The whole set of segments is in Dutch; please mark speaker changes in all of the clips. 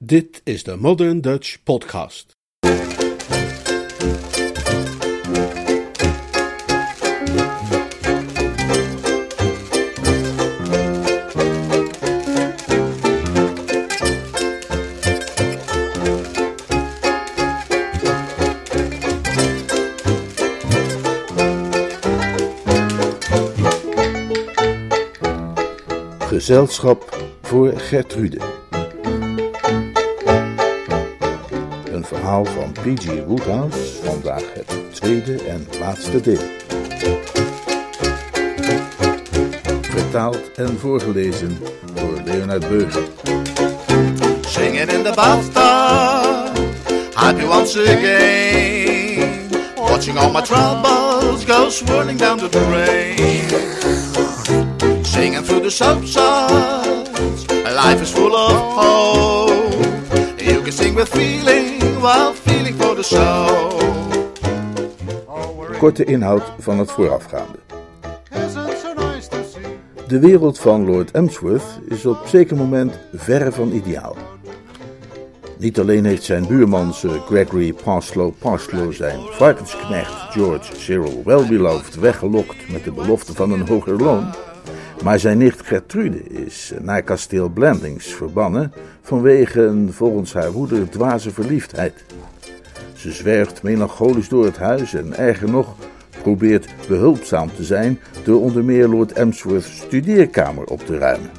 Speaker 1: Dit is de Modern Dutch Podcast. Gezelschap voor Gertrude. Verhaal van P.G. Woodhouse, vandaag het tweede en laatste deel. Vertaald en voorgelezen door Leonard Beuger.
Speaker 2: Singing in the bathtub, happy once again. Watching all my troubles go swirling down the drain. Singing through the subsides, life is full of hope. You can sing with feeling while feeling for the soul.
Speaker 1: Korte inhoud van het voorafgaande. De wereld van Lord Emsworth is op zeker moment verre van ideaal. Niet alleen heeft zijn buurman Sir Gregory Parslow Parslow zijn varkensknecht George Cyril Wellbeloved weggelokt met de belofte van een hoger loon, maar zijn nicht Gertrude is naar kasteel Blandings verbannen vanwege een volgens haar moeder dwaze verliefdheid. Ze zwerft melancholisch door het huis en erger nog probeert behulpzaam te zijn door onder meer Lord Emsworth's studeerkamer op te ruimen.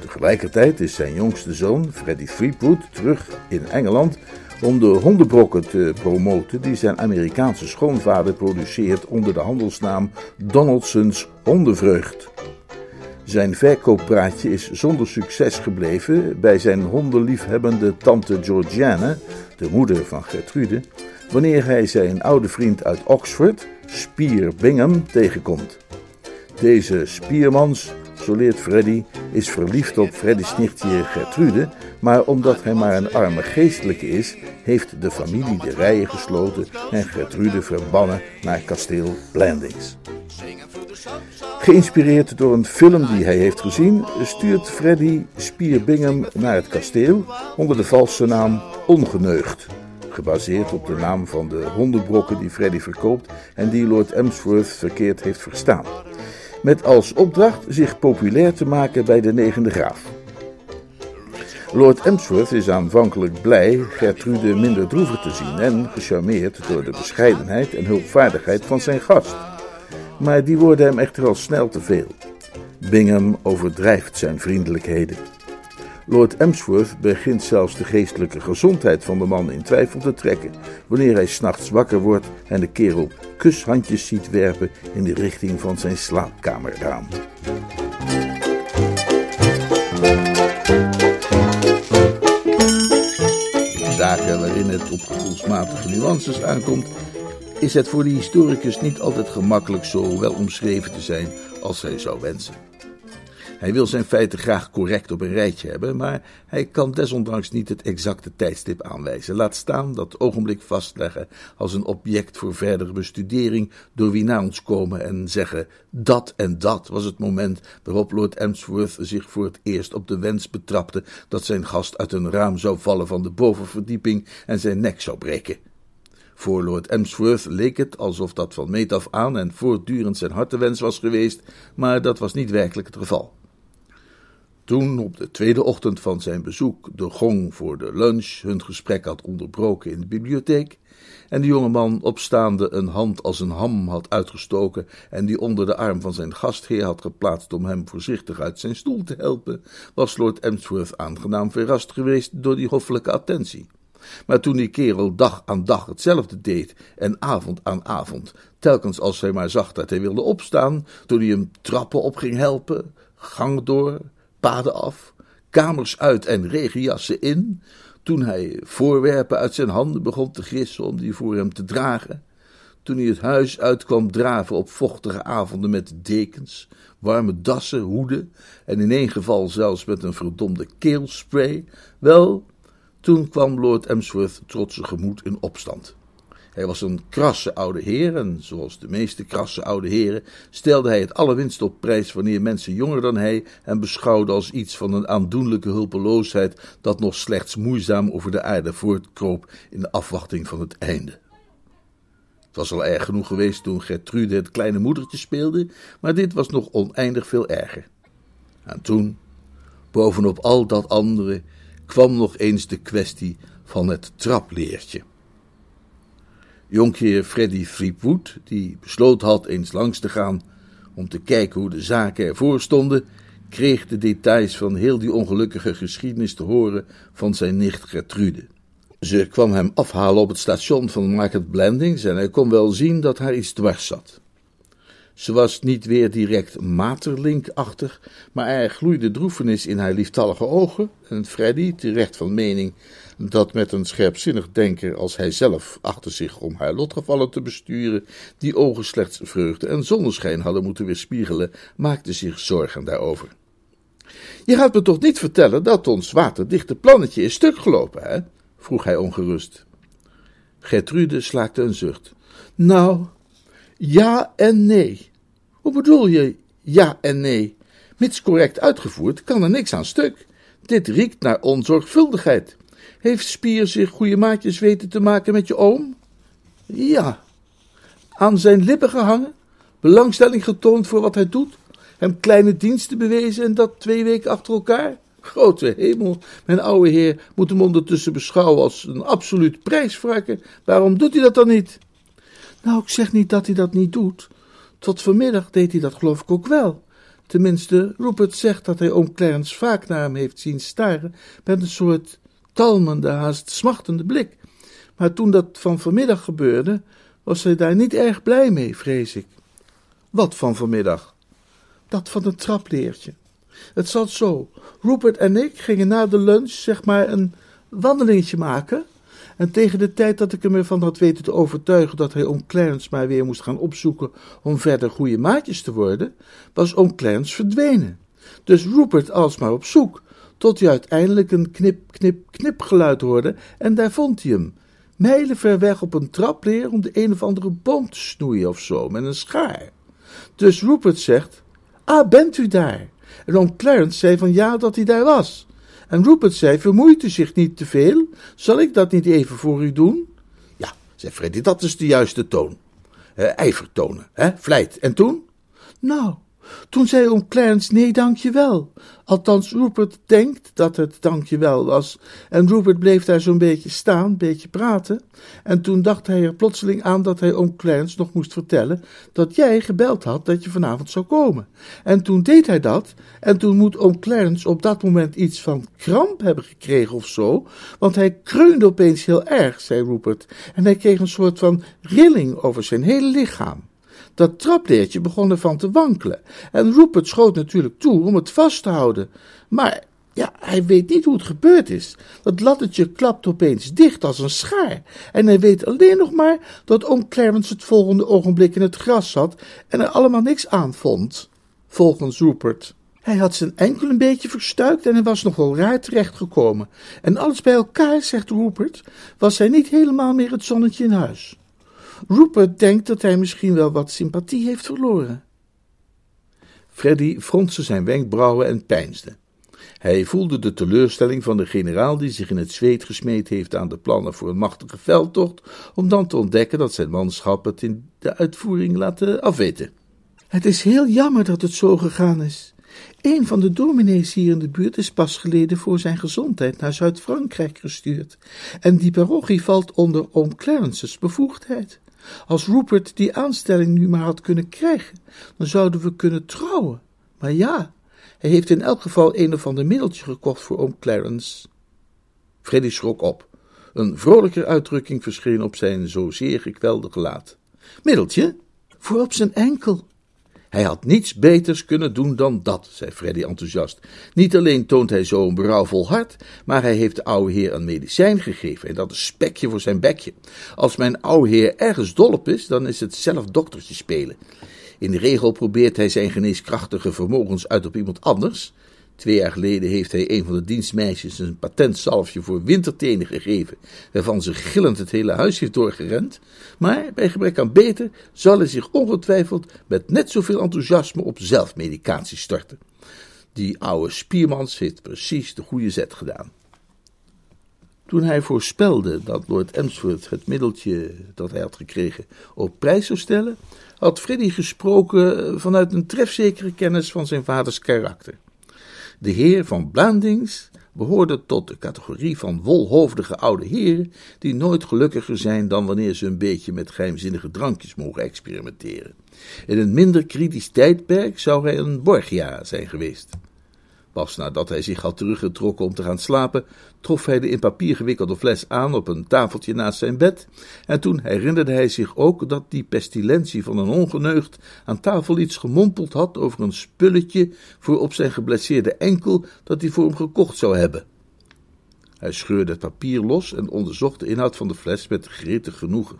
Speaker 1: Tegelijkertijd is zijn jongste zoon, Freddie Threepwood, terug in Engeland om de hondenbrokken te promoten die zijn Amerikaanse schoonvader produceert onder de handelsnaam Donaldson's Hondenvreugd. Zijn verkooppraatje is zonder succes gebleven bij zijn hondenliefhebbende tante Georgiana, de moeder van Gertrude, wanneer hij zijn oude vriend uit Oxford, Spier Bingham, tegenkomt. Deze Spiermans, Freddy, is verliefd op Freddy's nichtje Gertrude, maar omdat hij maar een arme geestelijke is, heeft de familie de rijen gesloten en Gertrude verbannen naar kasteel Blandings. Geïnspireerd door een film die hij heeft gezien, stuurt Freddy Spier Bingham naar het kasteel onder de valse naam Ongeneugd. Gebaseerd op de naam van de hondenbrokken die Freddy verkoopt en die Lord Emsworth verkeerd heeft verstaan. Met als opdracht zich populair te maken bij de negende graaf. Lord Emsworth is aanvankelijk blij Gertrude minder droevig te zien en gecharmeerd door de bescheidenheid en hulpvaardigheid van zijn gast. Maar die worden hem echter al snel te veel. Bingham overdrijft zijn vriendelijkheden. Lord Emsworth begint zelfs de geestelijke gezondheid van de man in twijfel te trekken wanneer hij s'nachts wakker wordt en de kerel kushandjes ziet werpen in de richting van zijn slaapkamerraam. Zaken waarin het op gevoelsmatige nuances aankomt, is het voor de historicus niet altijd gemakkelijk zo wel omschreven te zijn als hij zou wensen. Hij wil zijn feiten graag correct op een rijtje hebben, maar hij kan desondanks niet het exacte tijdstip aanwijzen. Laat staan dat ogenblik vastleggen als een object voor verdere bestudering door wie na ons komen en zeggen dat en dat was het moment waarop Lord Emsworth zich voor het eerst op de wens betrapte dat zijn gast uit een raam zou vallen van de bovenverdieping en zijn nek zou breken. Voor Lord Emsworth leek het alsof dat van meet af aan en voortdurend zijn hartewens was geweest, maar dat was niet werkelijk het geval. Toen op de tweede ochtend van zijn bezoek de gong voor de lunch hun gesprek had onderbroken in de bibliotheek, en de jonge man opstaande een hand als een ham had uitgestoken en die onder de arm van zijn gastheer had geplaatst om hem voorzichtig uit zijn stoel te helpen, was Lord Emsworth aangenaam verrast geweest door die hoffelijke attentie. Maar toen die kerel dag aan dag hetzelfde deed en avond aan avond, telkens als hij maar zag dat hij wilde opstaan, toen hij hem trappen op ging helpen, gang door, paden af, kamers uit en regenjassen in, toen hij voorwerpen uit zijn handen begon te gissen om die voor hem te dragen, toen hij het huis uit kwam draven op vochtige avonden met dekens, warme dassen, hoeden en in één geval zelfs met een verdomde keelspray, wel, toen kwam Lord Emsworth trotse gemoed in opstand. Hij was een krasse oude heer en zoals de meeste krasse oude heren stelde hij het allerwinst op prijs wanneer mensen jonger dan hij hem beschouwden als iets van een aandoenlijke hulpeloosheid dat nog slechts moeizaam over de aarde voortkroop in de afwachting van het einde. Het was al erg genoeg geweest toen Gertrude het kleine moedertje speelde, maar dit was nog oneindig veel erger. En toen, bovenop al dat andere, kwam nog eens de kwestie van het trapleertje. Jonkheer Freddy Fleetwood, die besloten had eens langs te gaan om te kijken hoe de zaken ervoor stonden, kreeg de details van heel die ongelukkige geschiedenis te horen van zijn nicht Gertrude. Ze kwam hem afhalen op het station van Market Blandings en hij kon wel zien dat haar iets dwars zat. Ze was niet weer direct materlinkachtig, maar er gloeide droefenis in haar lieftallige ogen en Freddy, terecht van mening dat met een scherpzinnig denker als hij zelf achter zich om haar lotgevallen te besturen, die ogen slechts vreugde en zonneschijn hadden moeten weerspiegelen, maakte zich zorgen daarover. Je gaat me toch niet vertellen dat ons waterdichte plannetje is stuk gelopen, hè? vroeg hij ongerust. Gertrude slaakte een zucht. Nou, ja en nee. Hoe bedoel je ja en nee? Mits correct uitgevoerd kan er niks aan stuk. Dit riekt naar onzorgvuldigheid. Heeft Spier zich goede maatjes weten te maken met je oom? Ja. Aan zijn lippen gehangen? Belangstelling getoond voor wat hij doet? Hem kleine diensten bewezen en dat twee weken achter elkaar? Grote hemel, mijn oude heer moet hem ondertussen beschouwen als een absoluut prijsvrakker. Waarom doet hij dat dan niet? Nou, ik zeg niet dat hij dat niet doet. Tot vanmiddag deed hij dat geloof ik ook wel. Tenminste, Rupert zegt dat hij oom Clarence vaak naar hem heeft zien staren met een soort talmende, haast smachtende blik. Maar toen dat van vanmiddag gebeurde, was hij daar niet erg blij mee, vrees ik. Wat van vanmiddag? Dat van het trapleertje. Het zat zo. Rupert en ik gingen na de lunch, zeg maar, een wandelingetje maken. En tegen de tijd dat ik hem ervan had weten te overtuigen dat hij oom Clarence maar weer moest gaan opzoeken om verder goede maatjes te worden, was oom Clarence verdwenen. Dus Rupert alsmaar op zoek, tot hij uiteindelijk een knip, knip, knip geluid hoorde en daar vond hij hem. Mijlen ver weg op een trapleer om de een of andere boom te snoeien of zo, met een schaar. Dus Rupert zegt, ah, bent u daar? En oom Clarence zei van ja, dat hij daar was. En Rupert zei, vermoeit u zich niet te veel? Zal ik dat niet even voor u doen? Ja, zei Freddy, dat is de juiste toon. Uh, ijver tonen, hè, vlijt. En toen? Nou, toen zei oom Clarence, nee, dankjewel. Althans, Rupert denkt dat het dankjewel was. En Rupert bleef daar zo'n beetje staan, een beetje praten. En toen dacht hij er plotseling aan dat hij oom Clarence nog moest vertellen dat jij gebeld had dat je vanavond zou komen. En toen deed hij dat. En toen moet oom Clarence op dat moment iets van kramp hebben gekregen of zo. Want hij kreunde opeens heel erg, zei Rupert. En hij kreeg een soort van rilling over zijn hele lichaam. Dat trapleertje begon ervan te wankelen. En Rupert schoot natuurlijk toe om het vast te houden. Maar ja, hij weet niet hoe het gebeurd is. Dat lattertje klapt opeens dicht als een schaar. En hij weet alleen nog maar dat oom Clarence het volgende ogenblik in het gras zat en er allemaal niks aan vond. Volgens Rupert. Hij had zijn enkel een beetje verstuikt en hij was nogal raar terechtgekomen. En alles bij elkaar, zegt Rupert, was hij niet helemaal meer het zonnetje in huis. Rupert denkt dat hij misschien wel wat sympathie heeft verloren. Freddy fronste zijn wenkbrauwen en peinsde. Hij voelde de teleurstelling van de generaal die zich in het zweet gesmeed heeft aan de plannen voor een machtige veldtocht, om dan te ontdekken dat zijn manschap het in de uitvoering laten afweten. Het is heel jammer dat het zo gegaan is. Een van de dominees hier in de buurt is pas geleden voor zijn gezondheid naar Zuid-Frankrijk gestuurd, en die parochie valt onder oom Clarence's bevoegdheid. Als Rupert die aanstelling nu maar had kunnen krijgen, dan zouden we kunnen trouwen. Maar ja, hij heeft in elk geval een of ander middeltje gekocht voor oom Clarence. Freddy schrok op. Een vrolijke uitdrukking verscheen op zijn zozeer gekwelde gelaat. Middeltje? Voor op zijn enkel. Hij had niets beters kunnen doen dan dat, zei Freddy enthousiast. Niet alleen toont hij zo een berouwvol hart, maar hij heeft de oude heer een medicijn gegeven en dat is spekje voor zijn bekje. Als mijn oude heer ergens dol op is, dan is het zelf doktertje spelen. In de regel probeert hij zijn geneeskrachtige vermogens uit op iemand anders. Twee jaar geleden heeft hij een van de dienstmeisjes een patentsalfje voor wintertenen gegeven, waarvan ze gillend het hele huis heeft doorgerend. Maar bij gebrek aan beter zal hij zich ongetwijfeld met net zoveel enthousiasme op zelfmedicatie starten. Die oude Spiermans heeft precies de goede zet gedaan. Toen hij voorspelde dat Lord Emsworth het middeltje dat hij had gekregen op prijs zou stellen, had Freddy gesproken vanuit een trefzekere kennis van zijn vaders karakter. De heer van Blandings behoorde tot de categorie van wolhoofdige oude heren die nooit gelukkiger zijn dan wanneer ze een beetje met geheimzinnige drankjes mogen experimenteren. In een minder kritisch tijdperk zou hij een Borgia zijn geweest. Pas nadat hij zich had teruggetrokken om te gaan slapen, trof hij de in papier gewikkelde fles aan op een tafeltje naast zijn bed, en toen herinnerde hij zich ook dat die pestilentie van een ongeneugd aan tafel iets gemompeld had over een spulletje voor op zijn geblesseerde enkel dat hij voor hem gekocht zou hebben. Hij scheurde het papier los en onderzocht de inhoud van de fles met gretig genoegen.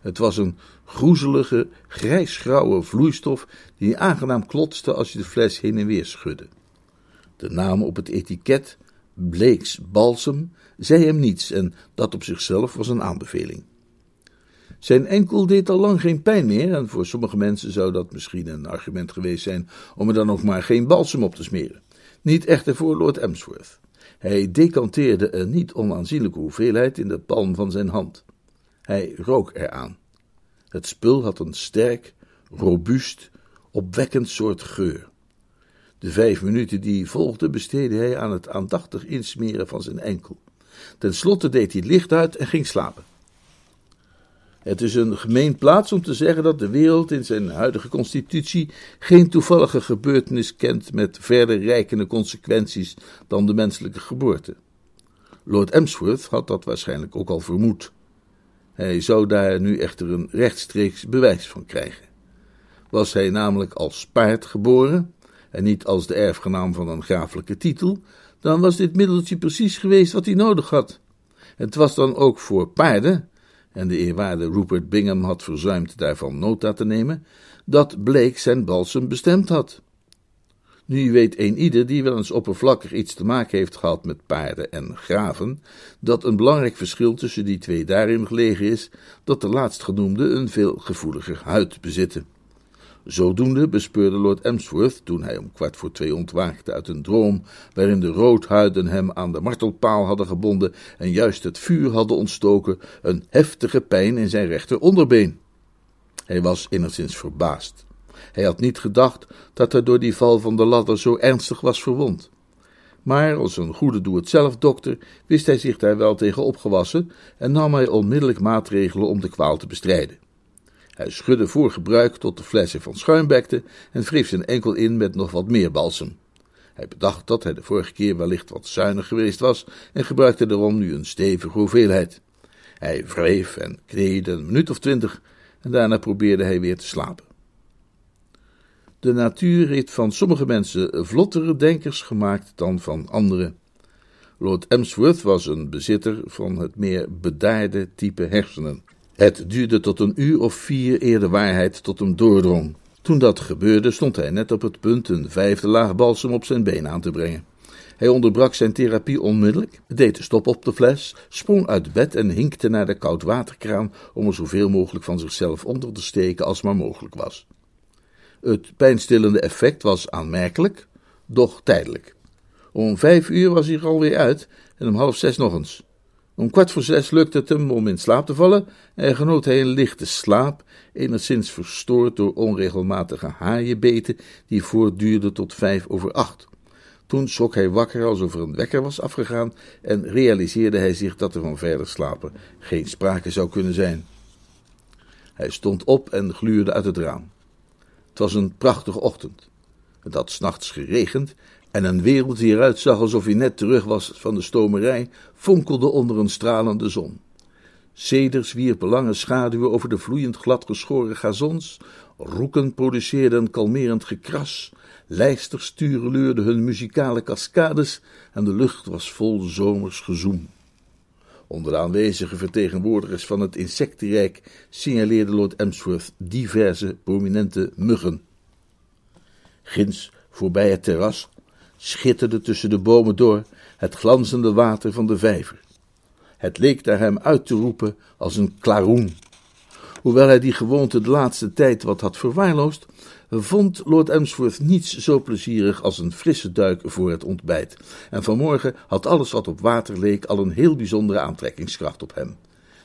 Speaker 1: Het was een groezelige, grijsgrauwe vloeistof die aangenaam klotste als je de fles heen en weer schudde. De naam op het etiket, Bleeks Balsem, zei hem niets en dat op zichzelf was een aanbeveling. Zijn enkel deed al lang geen pijn meer en voor sommige mensen zou dat misschien een argument geweest zijn om er dan ook maar geen balsem op te smeren. Niet echter voor Lord Emsworth. Hij decanteerde een niet onaanzienlijke hoeveelheid in de palm van zijn hand. Hij rook eraan. Het spul had een sterk, robuust, opwekkend soort geur. De vijf minuten die volgden besteedde hij aan het aandachtig insmeren van zijn enkel. Ten slotte deed hij het licht uit en ging slapen. Het is een gemeen plaats om te zeggen dat de wereld in zijn huidige constitutie geen toevallige gebeurtenis kent met verder rijkende consequenties dan de menselijke geboorte. Lord Emsworth had dat waarschijnlijk ook al vermoed. Hij zou daar nu echter een rechtstreeks bewijs van krijgen. Was hij namelijk als paard geboren, en niet als de erfgenaam van een grafelijke titel, dan was dit middeltje precies geweest wat hij nodig had. Het was dan ook voor paarden, en de eerwaarde Rupert Bingham had verzuimd daarvan nota te nemen, dat Blake zijn balsem bestemd had. Nu weet een ieder die wel eens oppervlakkig iets te maken heeft gehad met paarden en graven, dat een belangrijk verschil tussen die twee daarin gelegen is dat de laatstgenoemde een veel gevoeliger huid bezitten. Zodoende bespeurde Lord Emsworth, toen hij om kwart voor twee ontwaakte uit een droom, waarin de roodhuiden hem aan de martelpaal hadden gebonden en juist het vuur hadden ontstoken, een heftige pijn in zijn rechter onderbeen. Hij was enigszins verbaasd. Hij had niet gedacht dat hij door die val van de ladder zo ernstig was verwond. Maar als een goede doe-het-zelf-dokter wist hij zich daar wel tegen opgewassen en nam hij onmiddellijk maatregelen om de kwaal te bestrijden. Hij schudde voor gebruik tot de fles van schuim bekte en wreef zijn enkel in met nog wat meer balsem. Hij bedacht dat hij de vorige keer wellicht wat zuinig geweest was en gebruikte daarom nu een stevige hoeveelheid. Hij wreef en kneedde een minuut of twintig en daarna probeerde hij weer te slapen. De natuur heeft van sommige mensen vlottere denkers gemaakt dan van anderen. Lord Emsworth was een bezitter van het meer bedaarde type hersenen. Het duurde tot een uur of vier eer de waarheid tot hem doordrong. Toen dat gebeurde, stond hij net op het punt een vijfde laag balsem op zijn been aan te brengen. Hij onderbrak zijn therapie onmiddellijk, deed de stop op de fles, sprong uit bed en hinkte naar de koudwaterkraan om er zoveel mogelijk van zichzelf onder te steken als maar mogelijk was. Het pijnstillende effect was aanmerkelijk, doch tijdelijk. Om vijf uur was hij er alweer uit en om half zes nog eens. Om kwart voor zes lukte het hem om in slaap te vallen en genoot hij een lichte slaap, enigszins verstoord door onregelmatige haaienbeten die voortduurden tot vijf over acht. Toen schrok hij wakker alsof er een wekker was afgegaan en realiseerde hij zich dat er van verder slapen geen sprake zou kunnen zijn. Hij stond op en gluurde uit het raam. Het was een prachtige ochtend. Het had s'nachts geregend en een wereld die eruit zag alsof hij net terug was van de stomerij, fonkelde onder een stralende zon. Ceders wierpen lange schaduwen over de vloeiend glad geschoren gazons, roeken produceerden een kalmerend gekras, lijsters tureluurden hun muzikale cascades en de lucht was vol zomers gezoem. Onder de aanwezige vertegenwoordigers van het insectenrijk signaleerde Lord Emsworth diverse prominente muggen. Ginds, voorbij het terras, schitterde tussen de bomen door het glanzende water van de vijver. Het leek daar hem uit te roepen als een klaroen. Hoewel hij die gewoonte de laatste tijd wat had verwaarloosd, vond Lord Emsworth niets zo plezierig als een frisse duik voor het ontbijt. En vanmorgen had alles wat op water leek al een heel bijzondere aantrekkingskracht op hem.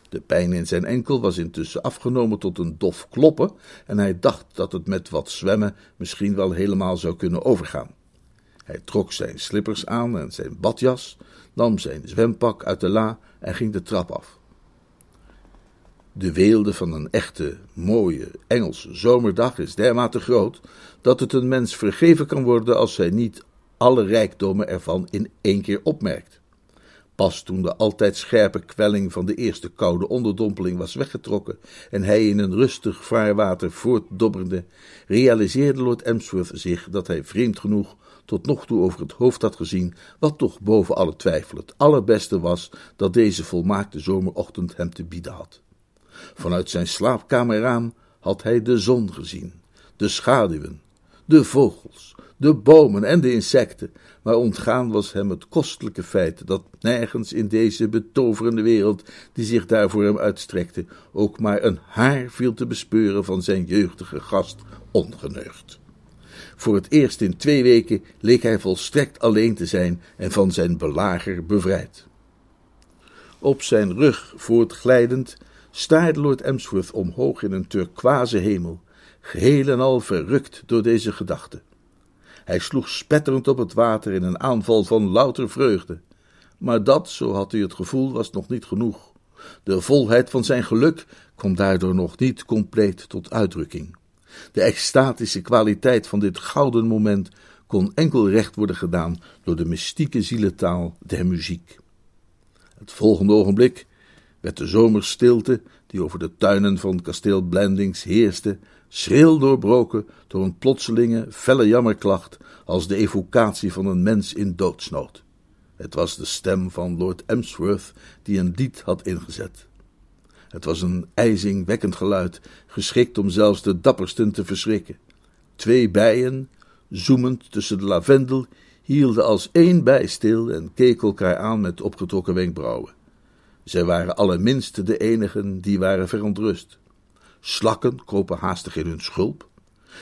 Speaker 1: De pijn in zijn enkel was intussen afgenomen tot een dof kloppen, en hij dacht dat het met wat zwemmen misschien wel helemaal zou kunnen overgaan. Hij trok zijn slippers aan en zijn badjas, nam zijn zwempak uit de la en ging de trap af. De weelde van een echte, mooie Engelse zomerdag is dermate groot dat het een mens vergeven kan worden als hij niet alle rijkdommen ervan in één keer opmerkt. Pas toen de altijd scherpe kwelling van de eerste koude onderdompeling was weggetrokken en hij in een rustig vaarwater voortdobberde, realiseerde Lord Emsworth zich dat hij vreemd genoeg tot nog toe over het hoofd had gezien, wat toch boven alle twijfel het allerbeste was dat deze volmaakte zomerochtend hem te bieden had. Vanuit zijn slaapkamerraam had hij de zon gezien, de schaduwen, de vogels, de bomen en de insecten, maar ontgaan was hem het kostelijke feit dat nergens in deze betoverende wereld, die zich daar voor hem uitstrekte, ook maar een haar viel te bespeuren van zijn jeugdige gast ongeneugd. Voor het eerst in twee weken leek hij volstrekt alleen te zijn en van zijn belager bevrijd. Op zijn rug voortglijdend staarde Lord Emsworth omhoog in een turquoise hemel, geheel en al verrukt door deze gedachte. Hij sloeg spetterend op het water in een aanval van louter vreugde. Maar dat, zo had hij het gevoel, was nog niet genoeg. De volheid van zijn geluk kwam daardoor nog niet compleet tot uitdrukking. De extatische kwaliteit van dit gouden moment kon enkel recht worden gedaan door de mystieke zieletaal der muziek. Het volgende ogenblik werd de zomerstilte, die over de tuinen van kasteel Blendings heerste, schril doorbroken door een plotselinge, felle jammerklacht als de evocatie van een mens in doodsnood. Het was de stem van Lord Emsworth die een lied had ingezet. Het was een ijzingwekkend geluid, geschikt om zelfs de dappersten te verschrikken. Twee bijen, zoemend tussen de lavendel, hielden als één bij stil en keken elkaar aan met opgetrokken wenkbrauwen. Zij waren allerminst de enigen die waren verontrust. Slakken kropen haastig in hun schulp.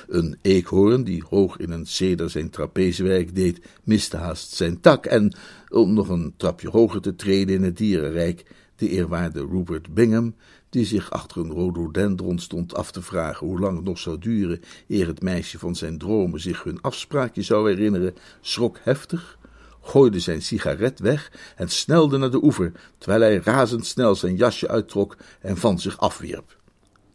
Speaker 1: Een eekhoorn, die hoog in een ceder zijn trapezewerk deed, miste haast zijn tak en, om nog een trapje hoger te treden in het dierenrijk, de eerwaarde Rupert Bingham, die zich achter een rhododendron stond af te vragen hoe lang het nog zou duren eer het meisje van zijn dromen zich hun afspraakje zou herinneren, schrok heftig, gooide zijn sigaret weg en snelde naar de oever, terwijl hij razendsnel zijn jasje uittrok en van zich afwierp.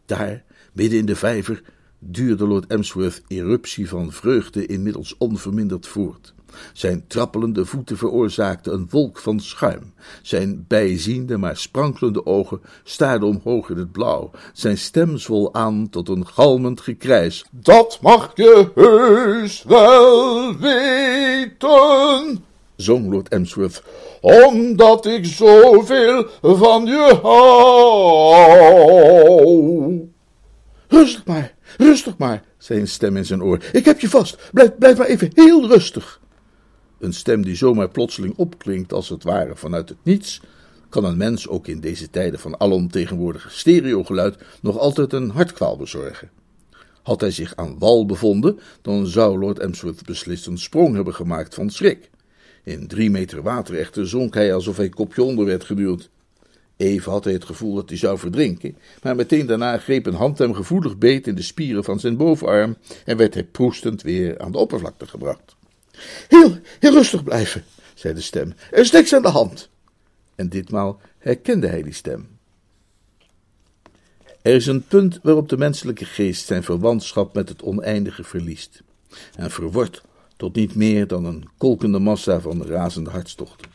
Speaker 1: Daar, midden in de vijver, duurde Lord Emsworth eruptie van vreugde inmiddels onverminderd voort. Zijn trappelende voeten veroorzaakten een wolk van schuim. Zijn bijziende, maar sprankelende ogen staarden omhoog in het blauw. Zijn stem zwol aan tot een galmend gekrijs.
Speaker 3: Dat mag je heus wel weten, zong Lord Emsworth, omdat ik zoveel van je hou. Rustig maar, rustig maar, zei een stem in zijn oor. Ik heb je vast. Blijf, blijf maar even heel rustig.
Speaker 1: Een stem die zomaar plotseling opklinkt als het ware vanuit het niets, kan een mens ook in deze tijden van alomtegenwoordige stereogeluid nog altijd een hartkwaal bezorgen. Had hij zich aan wal bevonden, dan zou Lord Emsworth beslist een sprong hebben gemaakt van schrik. In drie meter water echter zonk hij alsof hij kopje onder werd geduwd. Even had hij het gevoel dat hij zou verdrinken, maar meteen daarna greep een hand hem gevoelig beet in de spieren van zijn bovenarm en werd hij proestend weer aan de oppervlakte gebracht.
Speaker 3: Heel, heel rustig blijven, zei de stem. Er is niks aan de hand.
Speaker 1: En ditmaal herkende hij die stem. Er is een punt waarop de menselijke geest zijn verwantschap met het oneindige verliest en verwordt tot niet meer dan een kolkende massa van razende hartstochten.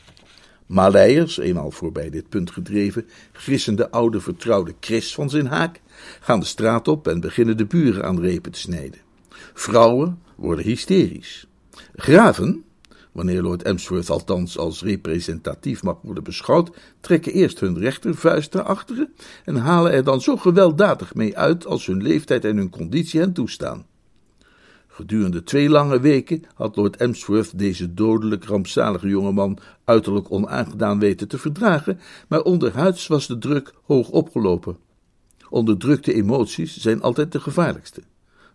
Speaker 1: Maleiers, eenmaal voorbij dit punt gedreven, gissen de oude vertrouwde Chris van zijn haak, gaan de straat op en beginnen de buren aan repen te snijden. Vrouwen worden hysterisch. Graven, wanneer Lord Emsworth althans als representatief mag worden beschouwd, trekken eerst hun rechtervuist naar achteren en halen er dan zo gewelddadig mee uit als hun leeftijd en hun conditie hen toestaan. Gedurende twee lange weken had Lord Emsworth deze dodelijk rampzalige jongeman uiterlijk onaangedaan weten te verdragen, maar onderhuids was de druk hoog opgelopen. Onderdrukte emoties zijn altijd de gevaarlijkste.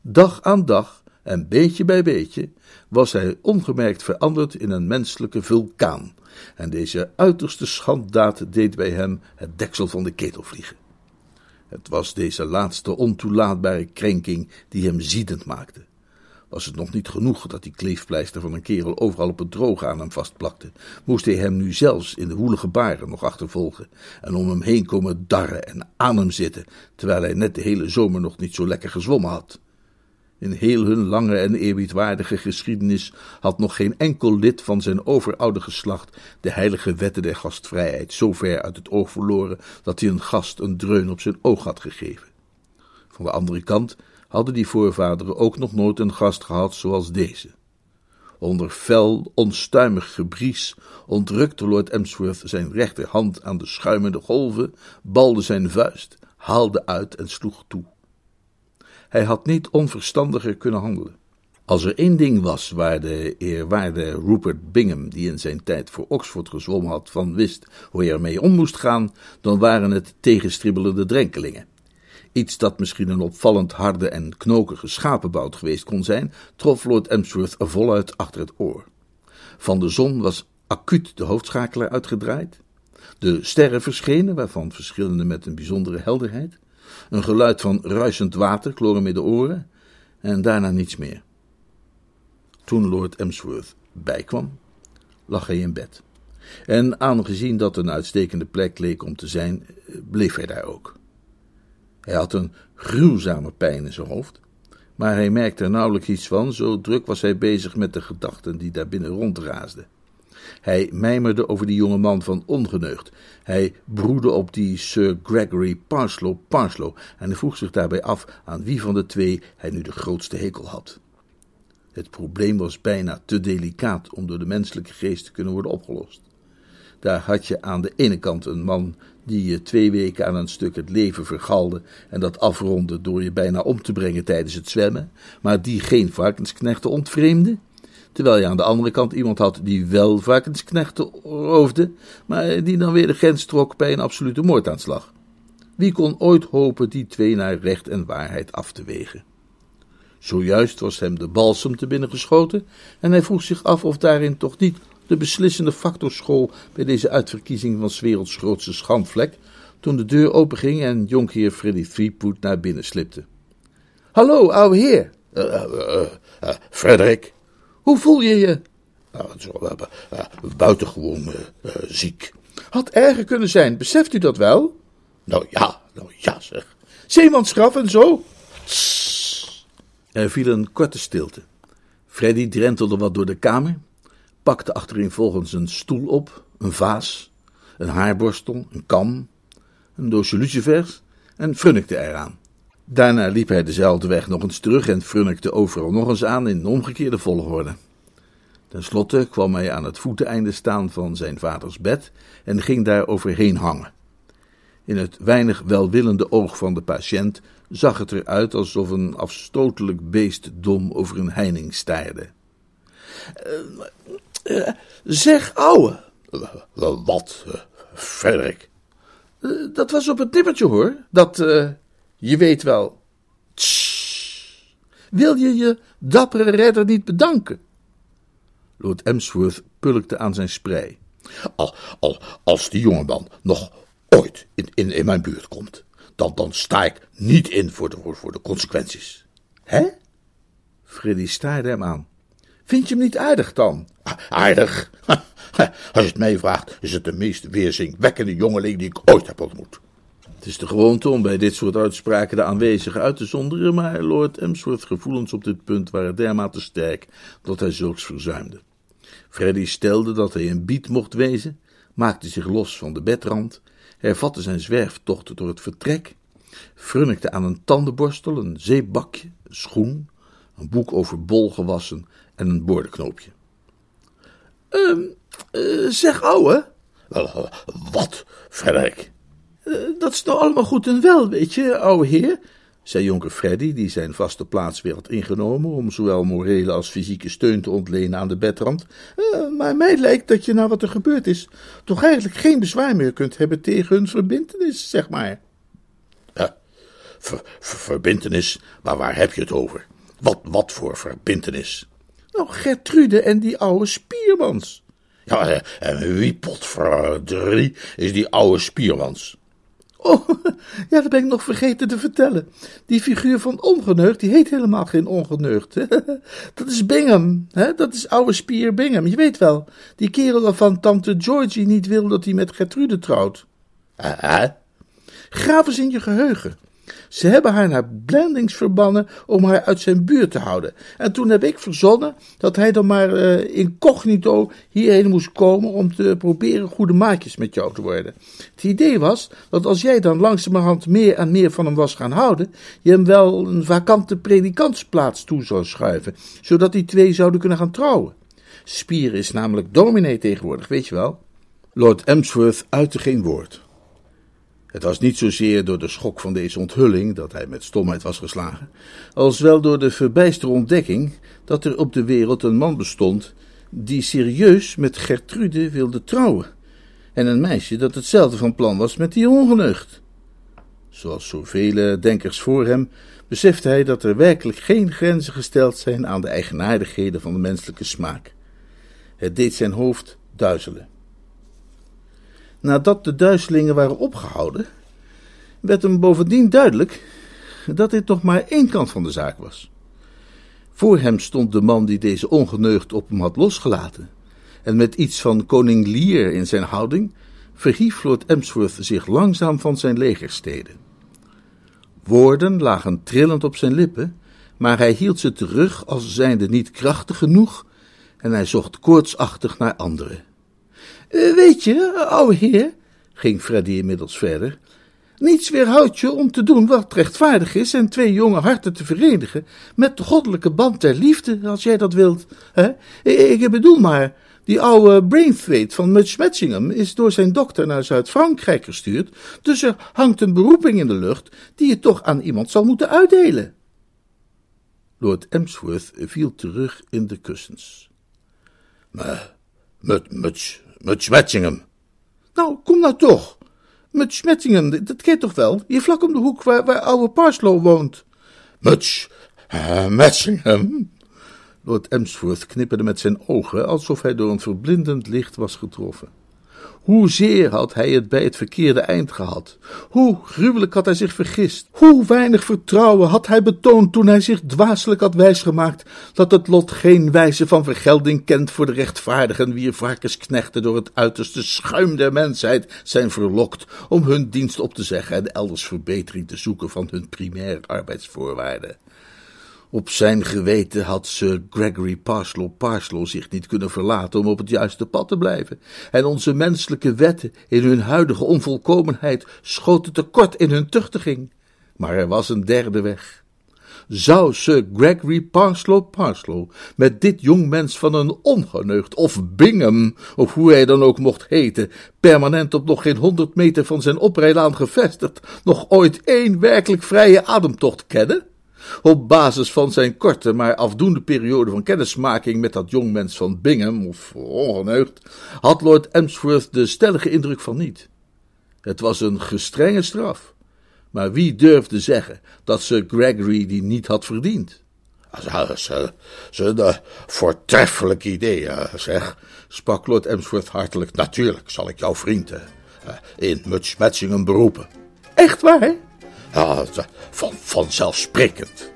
Speaker 1: Dag aan dag en beetje bij beetje was hij ongemerkt veranderd in een menselijke vulkaan, en deze uiterste schanddaad deed bij hem het deksel van de ketel vliegen. Het was deze laatste ontoelaatbare krenking die hem ziedend maakte. Was het nog niet genoeg dat die kleefpleister van een kerel overal op het droge aan hem vastplakte, moest hij hem nu zelfs in de woelige baren nog achtervolgen en om hem heen komen darren en aan hem zitten, terwijl hij net de hele zomer nog niet zo lekker gezwommen had. In heel hun lange en eerbiedwaardige geschiedenis had nog geen enkel lid van zijn overoude geslacht de heilige wetten der gastvrijheid zo ver uit het oog verloren dat hij een gast een dreun op zijn oog had gegeven. Van de andere kant hadden die voorvaderen ook nog nooit een gast gehad zoals deze. Onder fel, onstuimig gebries ontrukte Lord Emsworth zijn rechterhand aan de schuimende golven, balde zijn vuist, haalde uit en sloeg toe. Hij had niet onverstandiger kunnen handelen. Als er één ding was waar de eerwaarde Rupert Bingham, die in zijn tijd voor Oxford gezwommen had, van wist hoe hij ermee om moest gaan, dan waren het tegenstribbelende drenkelingen. Iets dat misschien een opvallend harde en knokige schapenbout geweest kon zijn, trof Lord Emsworth voluit achter het oor. Van de zon was acuut de hoofdschakelaar uitgedraaid. De sterren verschenen, waarvan verschillende met een bijzondere helderheid. Een geluid van ruisend water kloor hem in de oren en daarna niets meer. Toen Lord Emsworth bijkwam, lag hij in bed. En aangezien dat een uitstekende plek leek om te zijn, bleef hij daar ook. Hij had een gruwzame pijn in zijn hoofd, maar hij merkte er nauwelijks iets van, zo druk was hij bezig met de gedachten die daar binnen rondraasden. Hij mijmerde over die jonge man van ongeneugd. Hij broedde op die Sir Gregory Parslow Parslow en vroeg zich daarbij af aan wie van de twee hij nu de grootste hekel had. Het probleem was bijna te delicaat om door de menselijke geest te kunnen worden opgelost. Daar had je aan de ene kant een man die je twee weken aan een stuk het leven vergalde en dat afronde door je bijna om te brengen tijdens het zwemmen, maar die geen varkensknechten ontvreemde terwijl je aan de andere kant iemand had die wel varkensknechten roofde, maar die dan weer de grens trok bij een absolute moordaanslag. Wie kon ooit hopen die twee naar recht en waarheid af te wegen? Zojuist was hem de balsem te binnen geschoten en hij vroeg zich af of daarin toch niet de beslissende factor school bij deze uitverkiezing van 's werelds grootste schandvlek, toen de deur openging en jonkheer Freddy Threepwood naar binnen slipte. Hallo, ouwe heer.
Speaker 3: Uh, Frederik,
Speaker 1: hoe voel je je?
Speaker 3: Nou, zo, uh, buitengewoon uh, ziek.
Speaker 1: Had erger kunnen zijn, beseft u dat wel?
Speaker 3: Nou ja, nou ja zeg.
Speaker 1: Zeemansgraf en zo? Er viel een korte stilte. Freddy drentelde wat door de kamer, pakte achtereenvolgens een stoel op, een vaas, een haarborstel, een kam, een doosje lucifers en frunnikte eraan. Daarna liep hij dezelfde weg nog eens terug en frunnikte overal nog eens aan in omgekeerde volgorde. Ten slotte kwam hij aan het voeteneinde staan van zijn vaders bed en ging daar overheen hangen. In het weinig welwillende oog van de patiënt zag het eruit alsof een afstotelijk beest dom over een heining staarde.
Speaker 3: Uh, uh, zeg, ouwe. wat, Frederik?
Speaker 1: dat was op het nippertje, hoor. Dat, je weet wel. Wil je je dappere redder niet bedanken? Lord Emsworth pulkte aan zijn sprei.
Speaker 3: Al, al, als die jongeman nog ooit in, in, in mijn buurt komt, dan, dan sta ik niet in voor de, voor de consequenties.
Speaker 1: Hè? Freddy staarde hem aan. Vind je hem niet aardig dan?
Speaker 3: Aardig? Als je het mij vraagt, is het de meest weerzingwekkende jongeling die ik ooit heb ontmoet.
Speaker 1: Het is de gewoonte om bij dit soort uitspraken de aanwezigen uit te zonderen, maar Lord Emsworth's gevoelens op dit punt waren dermate sterk dat hij zulks verzuimde. Freddy stelde dat hij een bied mocht wezen, maakte zich los van de bedrand, hervatte zijn zwerftocht door het vertrek, frunnikte aan een tandenborstel, een zeepbakje, een schoen, een boek over bolgewassen en een boordenknoopje.
Speaker 3: Uh, uh, zeg, ouwe. Wat, Frederik?
Speaker 1: Uh, dat is nou allemaal goed en wel, weet je, ouwe heer. zei jonker Freddy, die zijn vaste plaats weer had ingenomen om zowel morele als fysieke steun te ontlenen aan de bedrand. Uh, maar mij lijkt dat je na wat er gebeurd is toch eigenlijk geen bezwaar meer kunt hebben tegen hun verbintenis, zeg maar.
Speaker 3: Ja, ver, verbintenis, maar waar heb je het over? Wat, wat voor verbintenis?
Speaker 1: Nou, Gertrude en die oude Spiermans.
Speaker 3: Ja, en eh, wie is die oude Spiermans?
Speaker 1: Oh, ja, dat ben ik nog vergeten te vertellen. Die figuur van ongeneugd, die heet helemaal geen ongeneugd. Dat is Bingham, hè? dat is oude spier Bingham. Je weet wel, die kerel waarvan tante Georgie niet wil dat hij met Gertrude trouwt.
Speaker 3: Uh,
Speaker 1: Graaf eens in je geheugen. Ze hebben haar naar Blendings verbannen om haar uit zijn buurt te houden. En toen heb ik verzonnen dat hij dan maar uh, incognito hierheen moest komen om te proberen goede maatjes met jou te worden. Het idee was dat als jij dan langzamerhand meer en meer van hem was gaan houden, je hem wel een vakante predikantsplaats toe zou schuiven, zodat die twee zouden kunnen gaan trouwen. Spier is namelijk dominee tegenwoordig, weet je wel.
Speaker 3: Lord Emsworth uitte geen woord. Het was niet zozeer door de schok van deze onthulling dat hij met stomheid was geslagen, als wel door de verbijsterde ontdekking dat er op de wereld een man bestond die serieus met Gertrude wilde trouwen, en een meisje dat hetzelfde van plan was met die ongeneugd. Zoals zoveel denkers voor hem, besefte hij dat er werkelijk geen grenzen gesteld zijn aan de eigenaardigheden van de menselijke smaak. Het deed zijn hoofd duizelen. Nadat de duizelingen waren opgehouden, werd hem bovendien duidelijk dat dit nog maar één kant van de zaak was. Voor hem stond de man die deze ongeneugd op hem had losgelaten, en met iets van koning Lear in zijn houding verhief Lord Emsworth zich langzaam van zijn legersteden. Woorden lagen trillend op zijn lippen, maar hij hield ze terug als zijnde niet krachtig genoeg, en hij zocht koortsachtig naar anderen.
Speaker 1: Uh, weet je, ouwe heer, ging Freddy inmiddels verder, niets weerhoudt je om te doen wat rechtvaardig is en twee jonge harten te verenigen met de goddelijke band der liefde, als jij dat wilt. Hè? Ik bedoel maar, die oude Brainthwaite van Much Matchingham is door zijn dokter naar Zuid-Frankrijk gestuurd, dus er hangt een beroeping in de lucht die je toch aan iemand zal moeten uitdelen.
Speaker 3: Lord Emsworth viel terug in de kussens. Maar, Much, Matchingham.
Speaker 1: Nou, kom nou toch. Much Matchingham, dat kent toch wel? Hier vlak om de hoek waar, waar oude Parslow woont.
Speaker 3: Uh, Matchingham.
Speaker 1: Lord Emsworth knipperde met zijn ogen, alsof hij door een verblindend licht was getroffen. Hoezeer had hij het bij het verkeerde eind gehad? Hoe gruwelijk had hij zich vergist? Hoe weinig vertrouwen had hij betoond toen hij zich dwaaselijk had wijsgemaakt dat het lot geen wijze van vergelding kent voor de rechtvaardigen wier varkensknechten door het uiterste schuim der mensheid zijn verlokt om hun dienst op te zeggen en elders verbetering te zoeken van hun primaire arbeidsvoorwaarden. Op zijn geweten had Sir Gregory Parslow Parslow zich niet kunnen verlaten om op het juiste pad te blijven. En onze menselijke wetten in hun huidige onvolkomenheid schoten tekort in hun tuchtiging. Maar er was een derde weg. Zou Sir Gregory Parslow Parslow met dit jongmens van een ongeneugd of Bingham, of hoe hij dan ook mocht heten, permanent op nog geen honderd meter van zijn oprijlaan gevestigd, nog ooit één werkelijk vrije ademtocht kennen? Op basis van zijn korte, maar afdoende periode van kennismaking met dat jongmens van Bingham, of ongeneugd, had Lord Emsworth de stellige indruk van niet. Het was een gestrenge straf, maar wie durfde zeggen dat Sir Gregory die niet had verdiend?
Speaker 3: Dat is een voortreffelijk idee, zeg, sprak Lord Emsworth hartelijk. Natuurlijk zal ik jouw vriend in Much Matchingham beroepen.
Speaker 1: Echt waar?
Speaker 3: Ja, van, vanzelfsprekend.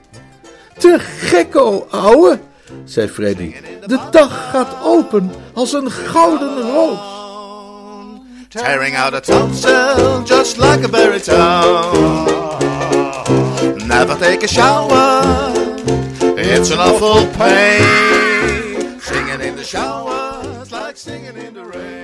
Speaker 1: Te gekko, ouwe, zei Freddy. De dag gaat open als een gouden roos.
Speaker 2: Tearing out a tonsil just like a berry town. Never take a shower, it's an awful pain. Singing in the shower, like singing in the rain.